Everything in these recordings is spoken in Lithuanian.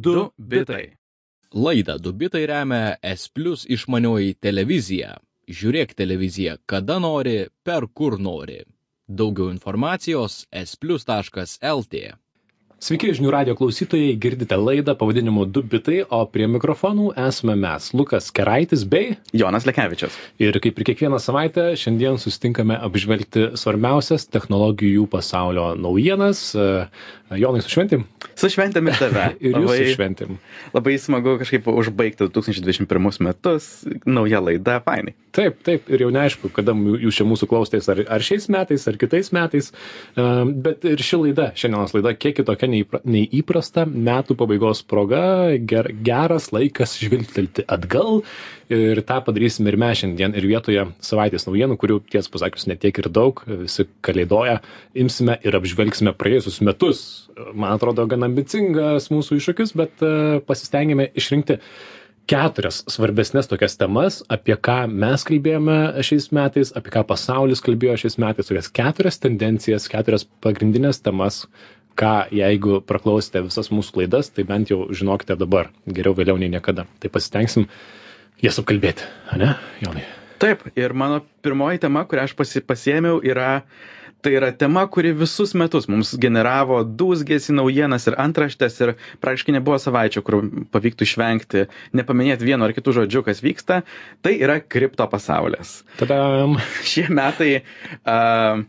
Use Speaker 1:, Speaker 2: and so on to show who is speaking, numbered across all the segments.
Speaker 1: 2 bitai.
Speaker 2: Laidą Dubitai remia S Plus išmanioji televizija. Žiūrėk televiziją kada nori, per kur nori. Daugiau informacijos splus.lt.
Speaker 3: Sveiki, žinių radio klausytojai, girdite laidą pavadinimu 2 bitai, o prie mikrofonų esame mes, Lukas Keraitis bei
Speaker 1: Jonas Lekevičius.
Speaker 3: Ir kaip ir kiekvieną savaitę, šiandien susitinkame apžvelgti svarbiausias technologijų pasaulio naujienas. Jonai, su šventim.
Speaker 1: Su šventėm ir tave.
Speaker 3: ir jūs su šventim.
Speaker 1: Labai smagu kažkaip užbaigti 2021 metus, nauja laida, fainai.
Speaker 3: Taip, taip, ir jau neaišku, kada jūs čia mūsų klausotės, ar, ar šiais metais, ar kitais metais, bet ir ši laida, šiandienos laida, kiek kitokia nei įprasta, metų pabaigos proga, ger, geras laikas žvilgtelti atgal ir tą padarysime ir mes šiandien ir vietoje savaitės naujienų, kurių ties pasakius netiek ir daug, visi kalėdoja, imsime ir apžvelgsime praėjusius metus. Man atrodo, gan ambicingas mūsų iššūkis, bet pasistengėme išrinkti keturias svarbesnės tokias temas, apie ką mes kalbėjome šiais metais, apie ką pasaulis kalbėjo šiais metais, tokias keturias tendencijas, keturias pagrindinės temas, ką jeigu praklausėte visas mūsų laidas, tai bent jau žinokite dabar, geriau vėliau nei niekada. Tai pasitengsim jas apkalbėti, ne, Jonai?
Speaker 1: Taip, ir mano pirmoji tema, kurią aš pasi, pasiėmiau, yra, tai yra tema, kuri visus metus mums generavo dūzgėsi naujienas ir antraštės ir praktiškai nebuvo savaičių, kur pavyktų išvengti, nepaminėti vieno ar kitų žodžių, kas vyksta, tai yra kripto pasaulis.
Speaker 3: Tadam.
Speaker 1: Šie metai. Uh,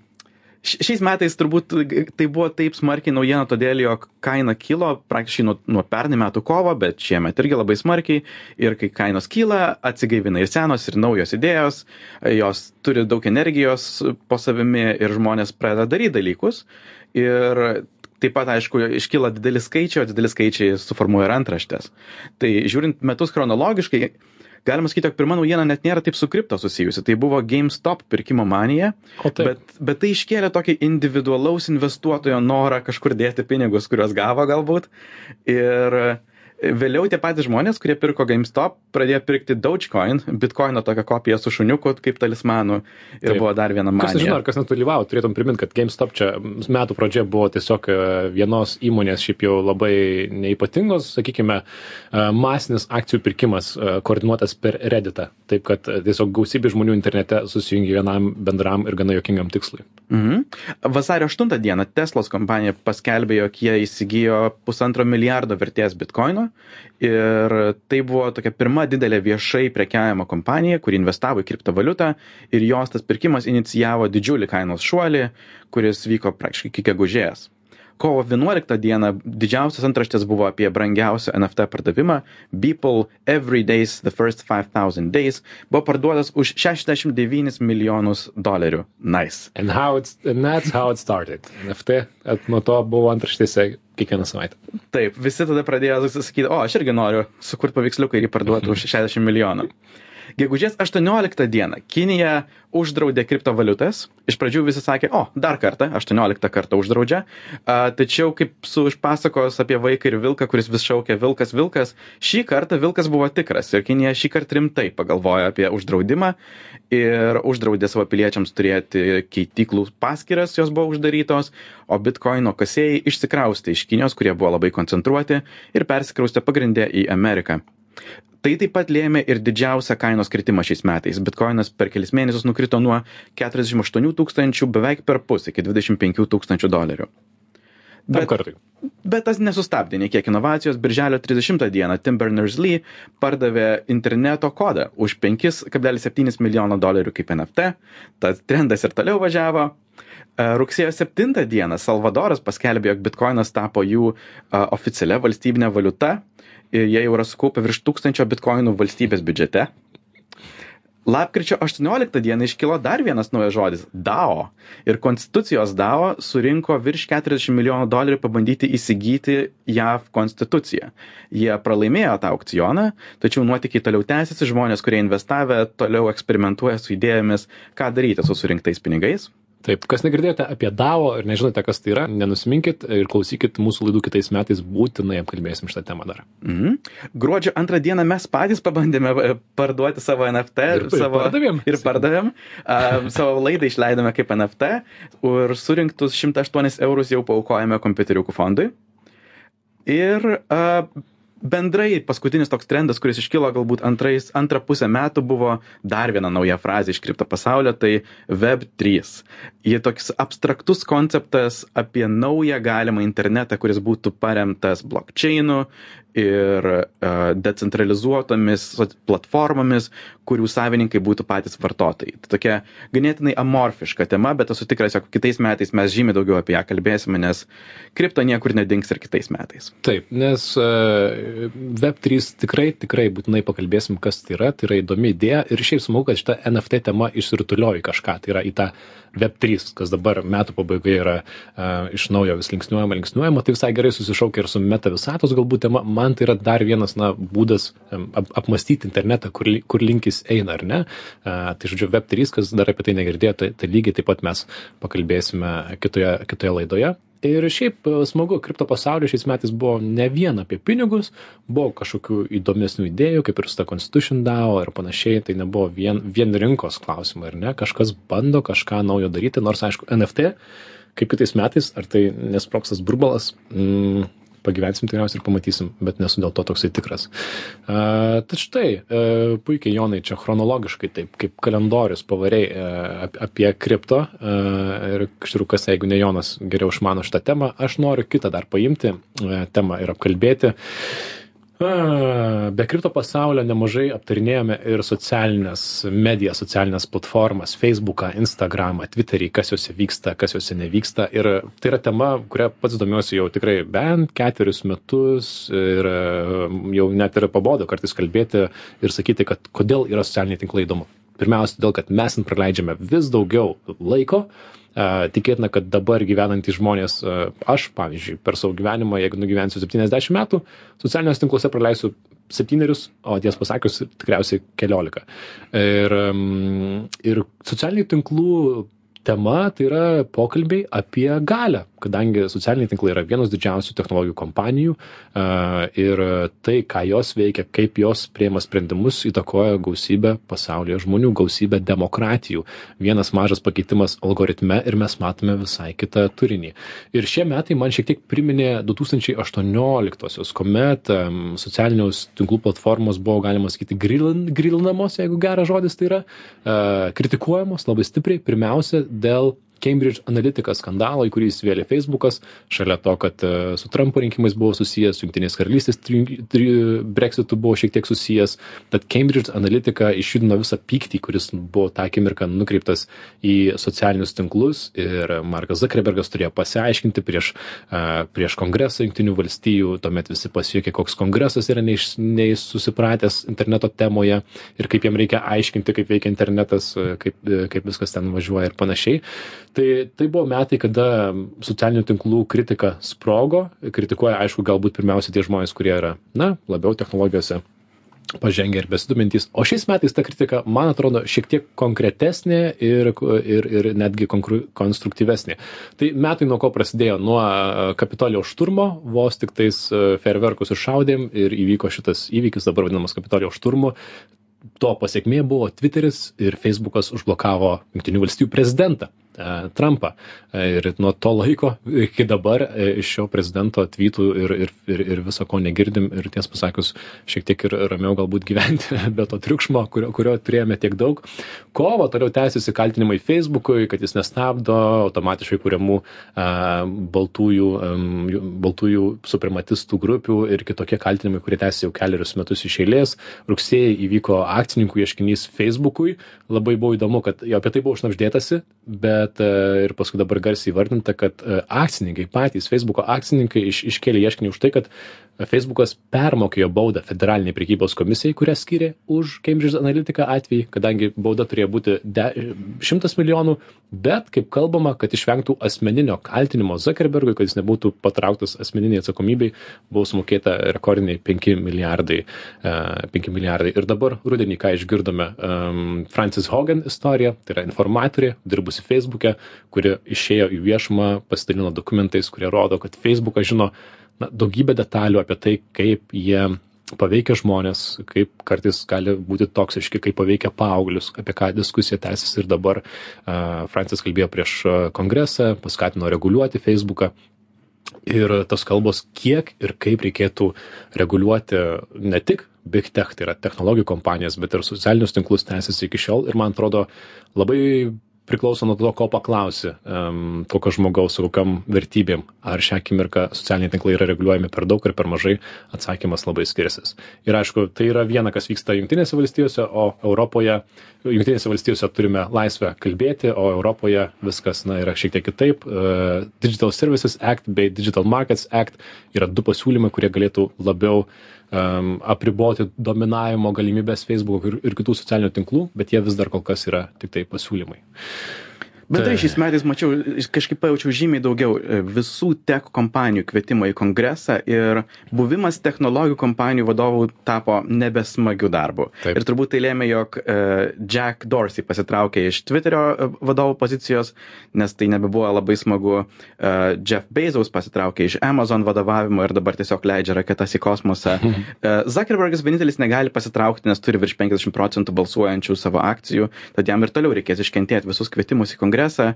Speaker 1: Šiais metais turbūt tai buvo taip smarkiai naujiena, todėl jog kaina kilo praktiškai nuo, nuo pernai metų kovo, bet šiemet irgi labai smarkiai. Ir kai kainos kyla, atsigaivina ir senos, ir naujos idėjos, jos turi daug energijos po savimi ir žmonės pradeda daryti dalykus. Ir taip pat, aišku, iškyla dideli skaičiai, o dideli skaičiai suformuoja ir antraštės. Tai žiūrint metus chronologiškai, galima sakyti, jog pirma naujiena net nėra taip su kripto susijusi. Tai buvo GameStop pirkimo manija, bet, bet tai iškėlė tokį individualaus investuotojo norą kažkur dėti pinigus, kuriuos gavo galbūt. Ir vėliau tie patys žmonės, kurie pirko GameStop, pradėjo pirkti Dogecoin, Bitcoino tokią kopiją su šuniuku kaip talismanu ir Taip. buvo dar viena manija.
Speaker 3: Kas nežino, ar kas nedalyvavo, turėtum priminti, kad GameStop čia metų pradžia buvo tiesiog e, vienos įmonės šiaip jau labai neipatingos, sakykime, e, masinis akcijų pirkimas e, koordinuotas per Redditą. Taip, kad tiesiog gausybė žmonių internete susijungė vienam bendram ir gana jokingam tikslui.
Speaker 1: Mhm. Vasario 8 dieną Teslos kompanija paskelbė, jog jie įsigijo pusantro milijardo vertės bitkoino ir tai buvo tokia pirma didelė viešai prekiavimo kompanija, kuri investavo į kriptovaliutą ir jos tas pirkimas inicijavo didžiulį kainos šuolį, kuris vyko praktiškai iki gegužės kovo 11 dieną didžiausias antraštės buvo apie brangiausią NFT pardavimą. Beeple Every Days The First 5000 Days buvo parduotas už 69 milijonus dolerių. Nice.
Speaker 3: And, how it's, and that's how it started. NFT nuo to buvo antraštėse kiekvieną savaitę.
Speaker 1: Taip, visi tada pradėjo sakyti, o aš irgi noriu sukurti paveiksliuką ir jį parduoti už 60 milijonų. Gegužės 18 dieną Kinija uždraudė kriptovaliutas. Iš pradžių visi sakė, o, dar kartą, 18 kartą uždraudžia. A, tačiau kaip su iš pasakos apie vaiką ir vilką, kuris vis šaukia vilkas, vilkas, šį kartą vilkas buvo tikras ir Kinija šį kartą rimtai pagalvojo apie uždraudimą ir uždraudė savo piliečiams turėti keityklų paskiras, jos buvo uždarytos, o bitkoino kasėjai išsikraustė iš Kinijos, kurie buvo labai koncentruoti ir persikraustė pagrindę į Ameriką tai taip pat lėmė ir didžiausią kainos kritimą šiais metais. Bitkoinas per kelis mėnesius nukrito nuo keturiasdešim aštuonių tūkstančių beveik perpus iki dvidešim penkių tūkstančių dolerių.
Speaker 3: Bet kartui.
Speaker 1: bet tas nesustabdė nei kiek inovacijos. Birželio trisdešimtą dieną tim berners lee pardavė interneto kodą už penkis kablelis septynis milijono dolerių kaip eft tas trendas ir toliau važiavo Rugsėjo 7 dieną Salvadoras paskelbė, jog bitkoinas tapo jų a, oficialia valstybinė valiuta jie jau yra sukaupę virš tūkstančio bitkoinų valstybės biudžete. Lapkričio 18 dieną iškilo dar vienas naujas žodis - DAO. Ir konstitucijos DAO surinko virš 40 milijonų dolerių pabandyti įsigyti JAV konstituciją. Jie pralaimėjo tą aukcioną, tačiau nuotikiai toliau tęsiasi, žmonės, kurie investavę, toliau eksperimentuoja su idėjomis, ką daryti su surinktais pinigais.
Speaker 3: Taip, kas negirdėjote apie DAO ir nežinote, kas tai yra, nenusiminkit ir klausykit mūsų laidų kitais metais, būtinai apkalbėsim šitą temą dar.
Speaker 1: Mhm. Gruodžio antrą dieną mes patys pabandėme e, parduoti savo NFT
Speaker 3: ir,
Speaker 1: savo,
Speaker 3: ir pardavėm.
Speaker 1: Ir pardavėm. uh, savo laidą išleidome kaip NFT ir surinktus 108 eurus jau paukojame kompiuteriukų fondui. Ir uh, bendrai paskutinis toks trendas kuris iškilo galbūt antrais antrą pusę metų buvo dar viena nauja frazė iš kripto pasaulio tai web trys. Ji toks abstraktus konceptas apie naują galimą internetą kuris būtų paremtas blokčeinu ir e, decentralizuotomis platformomis kurių savininkai būtų patys vartotojai. Tai tokia ganėtinai amorfiška tema bet esu tikras jog kitais metais mes žymiai daugiau apie ją kalbėsime nes kripto niekur nedings ir kitais metais.
Speaker 3: Taip nes e, web trys tikrai tikrai būtinai pakalbėsim kas tai yra. Tai yra įdomi idėja ir šiaip smagu kad šita nft tema išsirutuliojo į kažką. Tai yra į tą web trys kas dabar metų pabaigoje yra a, iš naujo vis linksniuojama linksniuojama. Tai visai gerai susišaukia ir su meta visatos galbūt tema man tai yra dar vienas na būdas ap, apmastyti internetą kur, kur link jis eina ar ne? A, tai žodžiu web trys kas dar apie tai negirdėjo tai, tai lygiai taip pat mes pakalbėsime kitoje kitoje laidoje. Ir šiaip e, smagu kripto pasaulis šiais metais buvo ne vien apie pinigus buvo kažkokių įdomesnių idėjų kaip ir su ta constitution dao ir panašiai tai nebuvo vien vien rinkos klausimai ar ne? Kažkas bando kažką naujo daryti nors aišku eft kaip kitais metais ar tai nesprogs tas burbulas? Mm, pagyvensim tikriausiai ir pamatysim, bet nesu dėl to toksai tikras. Uh, tad štai, uh, puikiai Jonai čia chronologiškai, taip kaip kalendorius pavariai uh, apie kripto uh, ir kažkaip kas, jeigu ne Jonas geriau išmano šitą temą, aš noriu kitą dar paimti uh, temą ir apkalbėti. Be kripto pasaulio nemažai aptarinėjome ir socialinės medijas, socialinės platformas, Facebooką, Instagramą, Twitterį, kas juose vyksta, kas juose nevyksta. Ir tai yra tema, kurią pats domiuosi jau tikrai bent ketverius metus ir jau net ir pabodo kartais kalbėti ir sakyti, kad kodėl yra socialiniai tinklai įdomu. Pirmiausia, todėl, kad mes praleidžiame vis daugiau laiko, tikėtina, kad dabar gyvenantys žmonės, aš, pavyzdžiui, per savo gyvenimą, jeigu nugyvensiu 70 metų, socialiniuose tinkluose praleisiu septynerius, o ties pasakius, tikriausiai keliolika. Ir, ir socialinių tinklų tema tai yra pokalbiai apie galią kadangi socialiniai tinklai yra vienos didžiausių technologijų kompanijų ir tai ką jos veikia kaip jos priima sprendimus įtakoja gausybę pasaulyje žmonių gausybę demokratijų. Vienas mažas pakeitimas algoritme ir mes matome visai kitą turinį. Ir šie metai man šiek tiek priminė du tūkstančiai aštuonioliktuosius kuomet socialinių tinklų platformos buvo galima sakyti grilin grilinamos jeigu geras žodis tai yra kritikuojamos labai stipriai pirmiausia dėl Cambridge Analytica skandalą, į kurį įsivėlė Facebookas, šalia to, kad e, su Trumpo rinkimais buvo susijęs, su Junktinės karalystės Brexitu buvo šiek tiek susijęs, tad Cambridge Analytica išjudino visą pyktį, kuris buvo tą akimirką nukreiptas į socialinius tinklus ir Markas Zuckerbergas turėjo pasiaiškinti prieš, e, prieš kongresą Junktinių valstijų, tuomet visi pasijuokė, koks kongresas yra neįsusipratęs interneto temoje ir kaip jam reikia aiškinti, kaip veikia internetas, e, kaip, kaip viskas ten važiuoja ir panašiai tai tai buvo metai kada socialinių tinklų kritika sprogo. Kritikuoja aišku galbūt pirmiausia tie žmonės kurie yra na labiau technologijose pažengę ir besidomintys. O šiais metais ta kritika man atrodo šiek tiek konkretesnė ir ir ir netgi konkru konstruktyvesnė. Tai metai nuo ko prasidėjo? Nuo kapitolijaus šturmo vos tiktais fejerverkus iššaudėm ir įvyko šitas įvykis dabar vadinamas kapitolijaus šturmu. To pasekmė buvo tviteris ir feisbukas užblokavo jungtinių valstijų prezidentą. E, Trumpą. E, ir nuo to laiko iki dabar e, iš šio prezidento tweetų ir, ir, ir, ir viso ko negirdim ir ties pasakius šiek tiek ir ramiau galbūt gyventi be to triukšmo, kurio, kurio turėjome tiek daug. Kovo toliau tęsiasi kaltinimai Facebook'ui, kad jis nestabdo automatiškai kuriamų a, baltųjų, a, baltųjų suprematistų grupių ir kitokie kaltinimai, kurie tęsiasi jau keliarius metus iš eilės. Rugsėjai įvyko akcininkų ieškinys Facebook'ui. Labai buvo įdomu, kad jau apie tai buvo užnapždėtasi, bet bet e, ir paskui dabar garsiai įvardinta, kad e, akcininkai patys, Facebooko akcininkai iš, iškėlė ieškinį už tai, kad Facebookas permokėjo baudą federaliniai prekybos komisijai, kurią skyrė už Cambridge Analytica atvejį, kadangi bauda turėjo būti de, 100 milijonų, bet kaip kalbama, kad išvengtų asmeninio kaltinimo Zuckerbergui, kad jis nebūtų patrauktas asmeniniai atsakomybei, buvo sumokėta rekordiniai 5 milijardai. 5 e, milijardai. Ir dabar rudenį, ką išgirdome, Francis Hogan istorija, tai yra informatorė, dirbusi Facebook'e, kuri išėjo į viešumą, pasidalino dokumentais, kurie rodo, kad Facebookas žino, na, daugybę detalių apie tai, kaip jie paveikia žmonės, kaip kartais gali būti toksiški, kaip paveikia paauglius, apie ką diskusija tęsiasi ir dabar. Uh, Francis kalbėjo prieš kongresą, paskatino reguliuoti Facebooką. ir tos kalbos kiek ir kaip reikėtų reguliuoti ne tik big tech tai yra technologijų kompanijas bet ir socialinius tinklus tęsiasi iki šiol ir man atrodo labai priklauso nuo to ko paklausi em, kokio žmogaus su kokiom vertybėm. Ar šią akimirką socialiniai tinklai yra reguliuojami per daug ar per mažai atsakymas labai skirsis. Ir aišku tai yra viena kas vyksta jungtinėse valstijose o europoje jungtinėse valstijose turime laisvę kalbėti o europoje viskas na yra šiek tiek kitaip. E, digital services act bei digital markets act yra du pasiūlymai kurie galėtų labiau um, apriboti dominavimo galimybės Facebook ir, ir kitų socialinių tinklų, bet jie vis dar kol kas yra tik tai pasiūlymai.
Speaker 1: Bendrai šiais metais mačiau, kažkaip pajaučiau žymiai daugiau e, visų tech kompanijų kvietimą į kongresą ir buvimas technologijų kompanijų vadovų tapo nebesmagių darbų.
Speaker 3: Taip.
Speaker 1: Ir turbūt tai lėmė, jog e, Jack Dorsey pasitraukė iš Twitterio e, vadovo pozicijos, nes tai nebebuvo labai smagu. Jeff Bezos pasitraukė iš Amazon vadovavimo ir dabar tiesiog leidžia raketas į kosmosą. Zuckerbergas vienintelis negali pasitraukti, nes turi virš 50 procentų balsuojančių savo akcijų, tad jam ir toliau reikės iškentėti visus kvietimus į kongresą. A,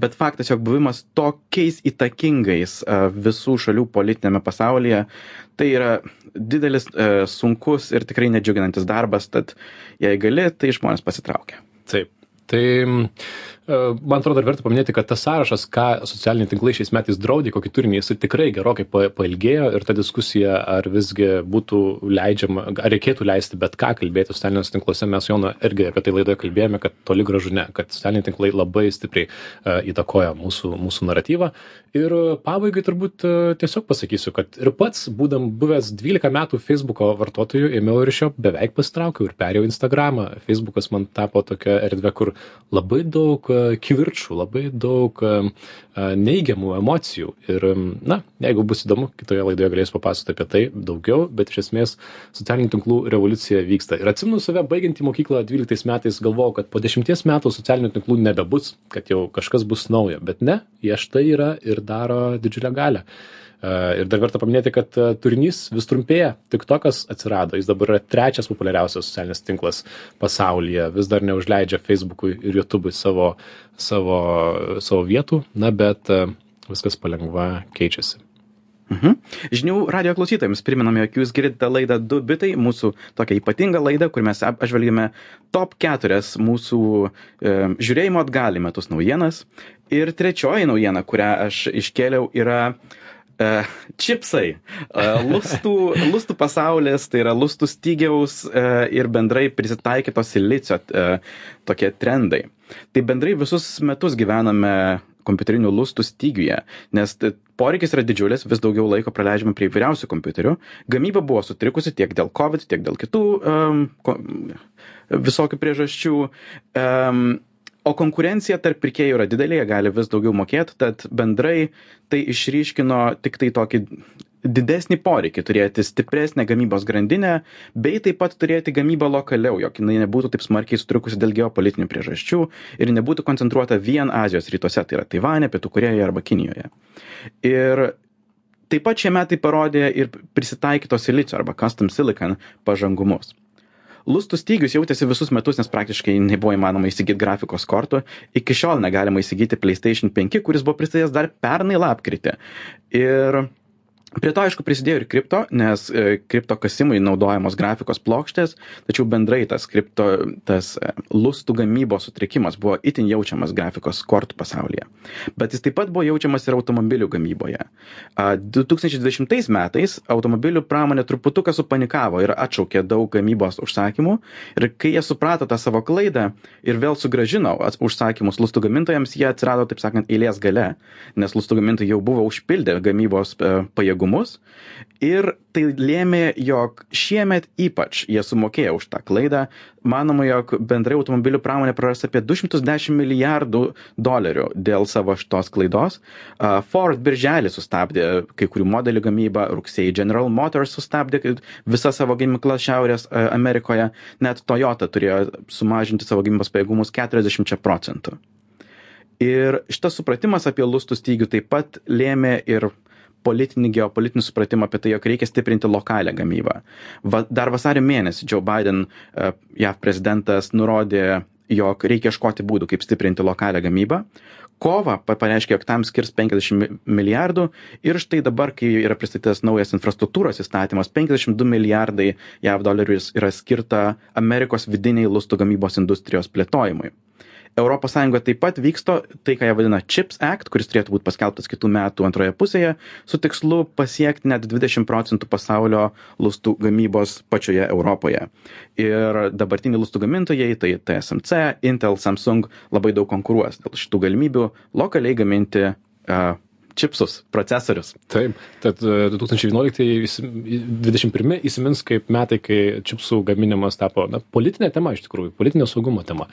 Speaker 1: Bet faktas, jog buvimas tokiais įtakingais visų šalių politinėme pasaulyje, tai yra didelis, sunkus ir tikrai nedžiuginantis darbas, tad jei gali, tai žmonės pasitraukia.
Speaker 3: Taip. Tai man atrodo, dar verta paminėti, kad tas sąrašas, ką socialiniai tinklai šiais metais draudė, kokį turinį, jis tikrai gerokai pa- pailgėjo ir ta diskusija, ar visgi būtų leidžiama, ar reikėtų leisti bet ką kalbėti socialiniuose tinkluose, mes Jono irgi apie tai laidoje kalbėjome, kad toli gražu ne, kad socialiniai tinklai labai stipriai uh, įtakoja mūsų, mūsų naratyvą. Ir e, pabaigai turbūt uh, tiesiog pasakysiu, kad ir pats, būdam buvęs 12 metų Facebooko vartotojų, ėmiau ir iš jo beveik pasitraukiau ir perėjau Instagramą. Facebookas man tapo tokia erdvė, kur labai daug e, kivirčų, labai daug neigiamų emocijų. Ir, na, jeigu bus įdomu, kitoje laidoje galėsiu papasakoti apie tai daugiau, bet iš esmės socialinių tinklų revoliucija vyksta. Ir atsimenu save baigiant į mokyklą 12 metais, galvojau, kad po 10 metų socialinių tinklų nebebus, kad jau kažkas bus naujo. Bet ne, jie štai yra ir daro didžiulę galę. E, Ir dar verta paminėti, kad e, turinys vis trumpėja. TikTokas atsirado, jis dabar yra trečias populiariausias socialinis tinklas pasaulyje, vis dar neužleidžia Facebook'ui ir YouTube'ui savo, savo, savo vietų, na bet e, viskas palengva keičiasi.
Speaker 1: Mhm. Žinių radio klausytojams priminame, jog jūs girdite laidą 2 bitai, mūsų tokią ypatingą laidą, kur mes ap- apžvelgime top 4 mūsų e, žiūrėjimo atgali metus naujienas. Ir trečioji naujiena, kurią aš iškėliau, yra e, čipsai. E, lustų, lustų pasaulis, tai yra lustų stygiaus e, ir bendrai prisitaikyto silicio e, tokie trendai. Tai bendrai visus metus gyvename kompiuterinių lustų stygiuje, nes poreikis yra didžiulis, vis daugiau laiko praleidžiame prie įvairiausių kompiuterių. Gamyba buvo sutrikusi tiek dėl COVID, tiek dėl kitų um, visokių priežasčių. Um, o konkurencija tarp pirkėjų yra didelė, jie gali vis daugiau mokėti, tad bendrai tai išryškino tik tai tokį didesnį poreikį turėti stipresnę gamybos grandinę, bei taip pat turėti gamybą lokaliau, jog jinai nebūtų taip smarkiai sutrikusi dėl geopolitinių priežasčių ir nebūtų koncentruota vien Azijos rytuose, tai yra Taivane, Pietų Korejoje arba Kinijoje. Ir taip pat šie metai parodė ir prisitaikyto silicio arba custom silicon pažangumus. Lustų stygius jautėsi visus metus, nes praktiškai nebuvo įmanoma įsigyti grafikos kortų. Iki šiol negalima įsigyti PlayStation 5, kuris buvo pristatęs dar pernai lapkritį. Ir Prie to, aišku, prisidėjo ir kripto, nes e, kripto kasimui naudojamos grafikos plokštės, tačiau bendrai tas kripto, tas e, lustų gamybos sutrikimas buvo itin jaučiamas grafikos kortų pasaulyje. Bet jis taip pat buvo jaučiamas ir automobilių gamyboje. A, 2020 metais automobilių pramonė truputuką supanikavo ir atšaukė daug gamybos užsakymų ir kai jie suprato tą savo klaidą ir vėl sugražino užsakymus lustų gamintojams, jie atsirado, taip sakant, eilės gale, nes lustų gamintojai jau buvo užpildę gamybos e, pajėgumus ir tai lėmė, jog šiemet ypač jie sumokėjo už tą klaidą. Manoma, jog bendrai automobilių pramonė praras apie 210 milijardų dolerių dėl savo šitos klaidos. Ford birželį sustabdė kai kurių modelių gamybą, rugsėjai General Motors sustabdė visas savo gamyklas Šiaurės Amerikoje, net Toyota turėjo sumažinti savo gamybos pajėgumus 40 procentų. Ir šitas supratimas apie lustų stygių taip pat lėmė ir politinį, geopolitinį supratimą apie tai, jog reikia stiprinti lokalią gamybą. Va, dar vasario mėnesį Joe Biden, e, JAV prezidentas, nurodė, jog reikia ieškoti būdų, kaip stiprinti lokalią gamybą. kovą pa pareiškė jog tam skirs penkiasdešim mi milijardų ir štai dabar kai yra pristatytas naujas infrastruktūros įstatymas penkiasdešim du milijardai jav dolerių yra skirta amerikos vidinei lustų gamybos industrijos plėtojimui europos sąjungoj taip pat vyksta tai ką jie vadina čips act kuris turėtų būt paskelbtas kitų metų antroje pusėje su tikslu pasiekt net dvidešim procentų pasaulio lustų gamybos pačioje europoje. Ir dabartiniai lustų gamintojai tai tsmc intel samsung labai daug konkuruos dėl šitų galimybių lokaliai gaminti a čipsus procesorius.
Speaker 3: Taip tad du tūkstančiai vienuoliktieji įsim dvidešim pirmi įsimins kaip metai kai čipsų gaminimas tapo na politine tema iš tikrųjų politinio saugumo tema.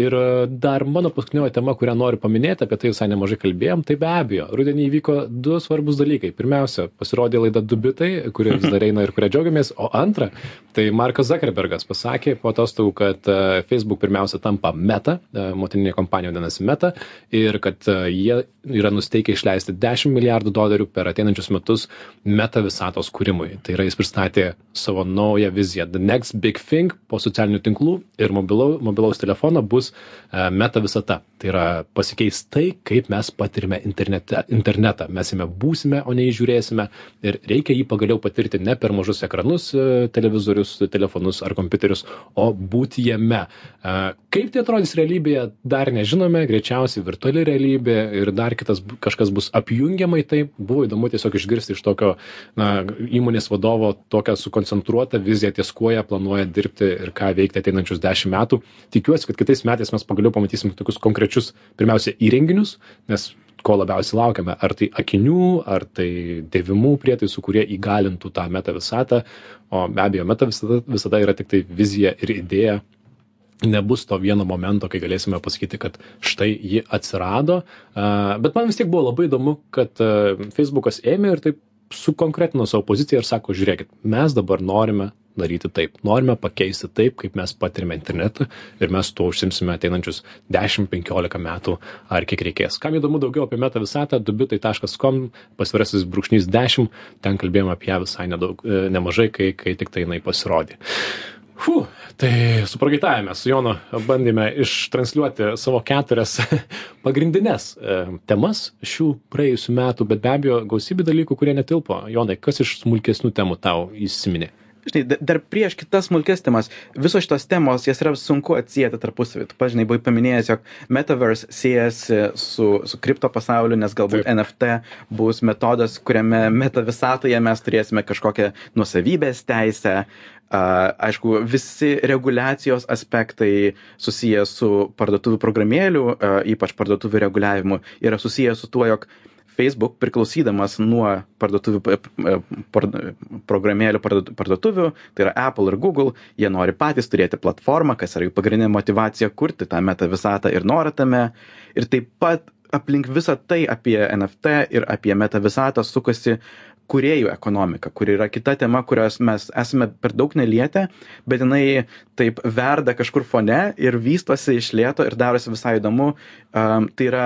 Speaker 3: Ir dar mano paskutinioji tema kurią noriu paminėti apie tai visai nemažai kalbėjom tai be abejo rudenį įvyko du svarbūs dalykai. Pirmiausia pasirodė laida du bitai kuri vis dar eina ir kuria džiaugiamės o antra tai markas zakerbergas pasakė po atostogų kad facebook pirmiausia tampa meta motininė kompanija vadinasi meta ir kad jie yra nusiteikę išleisti dešim milijardų dolerių per ateinančius metus meta visatos kūrimui. Tai yra jis pristatė savo naują viziją. The next big thing po socialinių tinklų ir mobilau mobilaus telefono bus meta visata. Tai yra pasikeis tai kaip mes patiriame internete internetą. Mes jame būsime o ne jį žiūrėsime. Ir reikia jį pagaliau patirti ne per mažus ekranus televizorius telefonus ar kompiuterius o būti jame. Kaip tai atrodys realybėje dar nežinome. Greičiausiai virtuali realybė ir dar kitas kažkas bus apjungiama į tai buvo įdomu tiesiog išgirsti iš tokio na įmonės vadovo tokią sukoncentruotą viziją ties kuo jie planuoja dirbti ir ką veikti ateinančius dešim metų. Tikiuosi kad kitais metais mes pagaliau pamatysim tokius konkrečius pirmiausia įrenginius nes ko labiausiai laukiame ar tai akinių ar tai dėvimų prietaisų kurie įgalintų tą meta visatą o be abejo meta visata visata yra tiktai vizija ir idėja nebus to vieno momento kai galėsime pasakyti kad štai ji atsirado. Bet man vis tiek buvo labai įdomu kad feisbukas ėmė ir taip sukonkretino savo poziciją ir sako žiūrėkit mes dabar norime daryti taip. Norime pakeisti taip kaip mes patiriame internetą ir mes tuo užsiimsime ateinančius dešim penkiolika metų ar kiek reikės. Kam įdomu daugiau apie meta visatą du bitai taškas kom pasvirasis brūkšnys dešim ten kalbėjom apie ją visai nedaug nemažai kai kai tiktai jinai pasirodė fu tai suprakaitavę mes su jonu bandėme ištransliuoti savo keturias pagrindines temas šių praėjusių metų bet be abejo gausybė dalykų kurie netilpo. Jonai kas iš smulkesnių temų tau įsiminė?
Speaker 1: Žinai dar prieš kitas smulkias temas visos šitos temos jas yra sunku atsieti tarpusavy tu pats žinai buvai paminėjęs jog metaverse siejasi su su kripto pasauliu nes galbūt eft bus metodas kuriame meta visatoje mes turėsime kažkokią nuosavybės teisę aišku visi reguliacijos aspektai susiję su parduotuvių programėlių ypač parduotuvių reguliavimu yra susiję su tuo jog facebook priklausydamas nuo parduotuvių par programėlių parduotuvių tai yra apple ir google jie nori patys turėti platformą kas yra jų pagrindinė motyvacija kurti tą meta visatą ir norą tame. Ir taip pat aplink visa tai apie nft ir apie meta visatą sukasi kūrėjų ekonomika kuri yra kita tema kurios mes esame per daug nelietę bet jinai taip verda kažkur fone ir vystosi iš lėto ir darosi visai įdomu. Am tai yra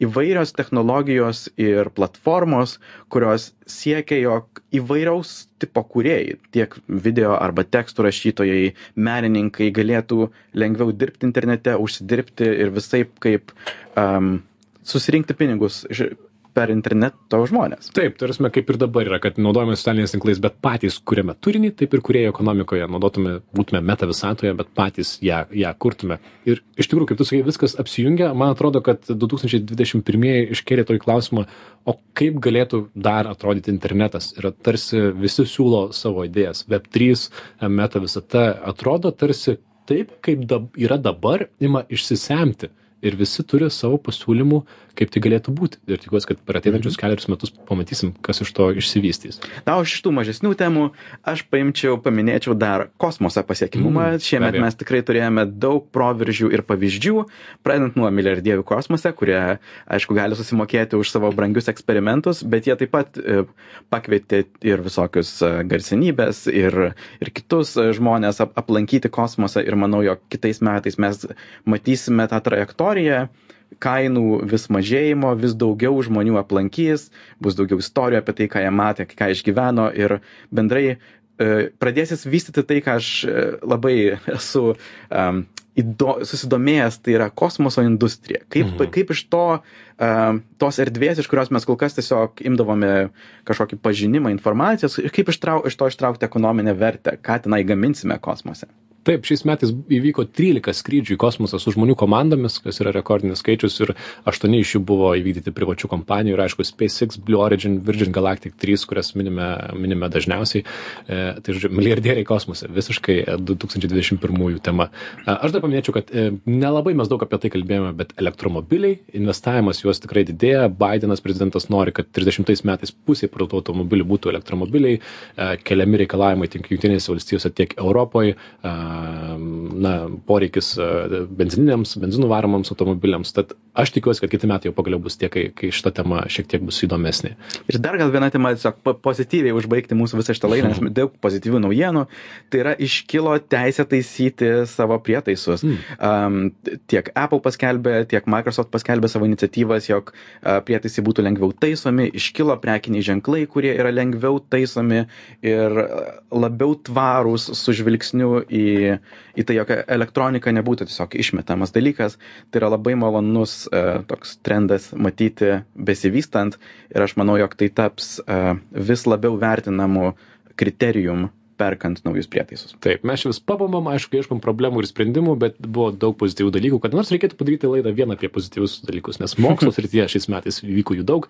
Speaker 1: įvairios technologijos ir platformos kurios siekia jog įvairaus tipo kūrėjai tiek video arba tekstų rašytojai menininkai galėtų lengviau dirbti internete užsidirbti ir visaip kaip am susirinkti pinigus iš per interneto žmones
Speaker 3: taip ta prasme kaip ir dabar yra kad naudojamės socialiniais tinklais bet patys kuriame turinį taip ir kūrėjų ekonomikoje naudotume būtume meta visatoje bet patys ją ją kurtume. Ir iš tikrųjų kaip tu sakei viskas apsijungia. Man atrodo kad du tūkstančiai dvidešim pirmieji iškėlė tokį klausimą o kaip galėtų dar atrodyti internetas? Ir tarsi visi siūlo savo idėjas. Web trys meta visata atrodo tarsi taip kaip dab yra dabar ima išsisemti ir visi turi savo pasiūlymų kaip tai galėtų būti. Ir tikiuosi kad per ateinančius kelerius metus pamatysim kas iš to išsivystys.
Speaker 1: Na o iš tų mažesnių temų aš paimčiau paminėčiau dar kosmoso pasiekiamumą šiemet mes tikrai turėjome daug proveržių ir pavyzdžių pradedant nuo milijardierių kosmose kurie aišku gali susimokėti už savo brangius eksperimentus bet jie taip pat pakvietė ir visokius garsenybes ir ir kitus žmones aplankyti kosmosą. Ir manau jog kitais metais mes matysime tą trajektoriją kainų vis mažėjimo vis daugiau žmonių aplankys bus daugiau istorijų apie tai ką jie matė ką išgyveno ir bendrai e, pradėsis vystyti tai, ką aš e, labai esu um, įdo, susidomėjęs, tai yra kosmoso industrija. Kaip, mhm. kaip iš to, um, tos erdvės, iš kurios mes kol kas tiesiog imdavome kažkokį pažinimą informacijos, kaip ištrau, iš to ištraukti ekonominę vertę, ką tenai gaminsime kosmose
Speaker 3: taip šiais metais įvyko trylika skrydžių į kosmosą su žmonių komandomis kas yra rekordinis skaičius ir aštuoni iš jų buvo įvykdyti privačių kompanijų ir aišku SpaceX, Blue Origin, Virgin Galactic 3, kurias minime, minime dažniausiai. E, tai žodžiu, milijardieriai kosmose, visiškai 2021 tema. E, aš dar paminėčiau, kad e, nelabai mes daug apie tai kalbėjome, bet elektromobiliai, investavimas juos tikrai didėja. Bidenas prezidentas nori, kad 30 metais pusė parduotų automobilių būtų elektromobiliai, e, keliami reikalavimai tiek Junktinėse valstijose, tiek Europoje. E, na, poreikis benzininiams, benzinų varomams automobiliams. Tad aš tikiuosi, kad kiti metai jau pagaliau bus tie, kai, kai šita tema šiek tiek bus įdomesnė.
Speaker 1: Ir dar gal viena tema, tiesiog pozityviai užbaigti mūsų visą šitą laidą, nes daug pozityvių naujienų. Tai yra iškilo teisė taisyti savo prietaisus. Mm. Um, tiek Apple paskelbė, tiek Microsoft paskelbė savo iniciatyvas, jog uh, prietaisai būtų lengviau taisomi, iškilo prekiniai ženklai, kurie yra lengviau taisomi ir labiau tvarūs su žvilgsniu į į tai, jog elektronika nebūtų tiesiog išmetamas dalykas. Tai yra labai malonus uh, toks trendas matyti besivystant ir aš manau, jog tai taps uh, vis labiau vertinamu kriterijum perkant naujus prietaisus.
Speaker 3: Taip, mes vis pabamam, aišku, ieškom problemų ir sprendimų, bet buvo daug pozityvių dalykų, kad nors reikėtų padaryti laidą vieną apie pozityvius dalykus, nes mokslo srityje šiais metais vyko jų daug.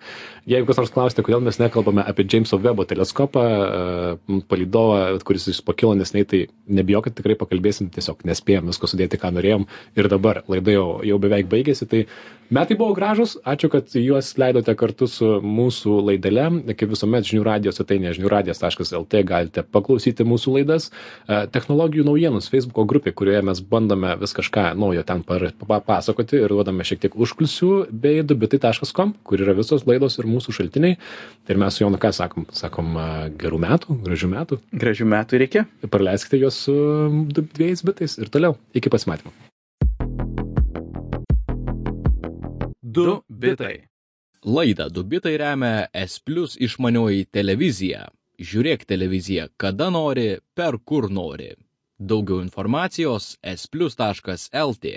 Speaker 3: Jeigu kas nors klausite, kodėl mes nekalbame apie Jameso Webo teleskopą, e, palidovą, kuris jis pakilo nesnei, tai nebijokit, tikrai pakalbėsim, tiesiog nespėjom visko sudėti, ką norėjom ir dabar laida jau, jau beveik baigėsi. Tai metai buvo gražus, ačiū, kad juos leidote kartu su mūsų laidele. Kaip visuomet žinių radijos svetainėje žiniųradijas.lt galite paklausyti mūsų laidas. E, technologijų naujienos Facebook'o grupė, kurioje mes bandome vis kažką naujo ten papasakoti ir duodame šiek tiek užkulsių, bei dubitai.com, kur yra visos laidos ir mūsų šaltiniai. Ir mes su Jonu ką sakom? Sakom gerų metų, gražių metų.
Speaker 1: Gražių metų reikia.
Speaker 3: Praleiskite juos su dviejais bitais ir toliau. Iki pasimatymo.
Speaker 2: Du bitai. Laidą Dubitai remia S plus išmanioji televizija žiūrėk televiziją kada nori, per kur nori. Daugiau informacijos splius.lt.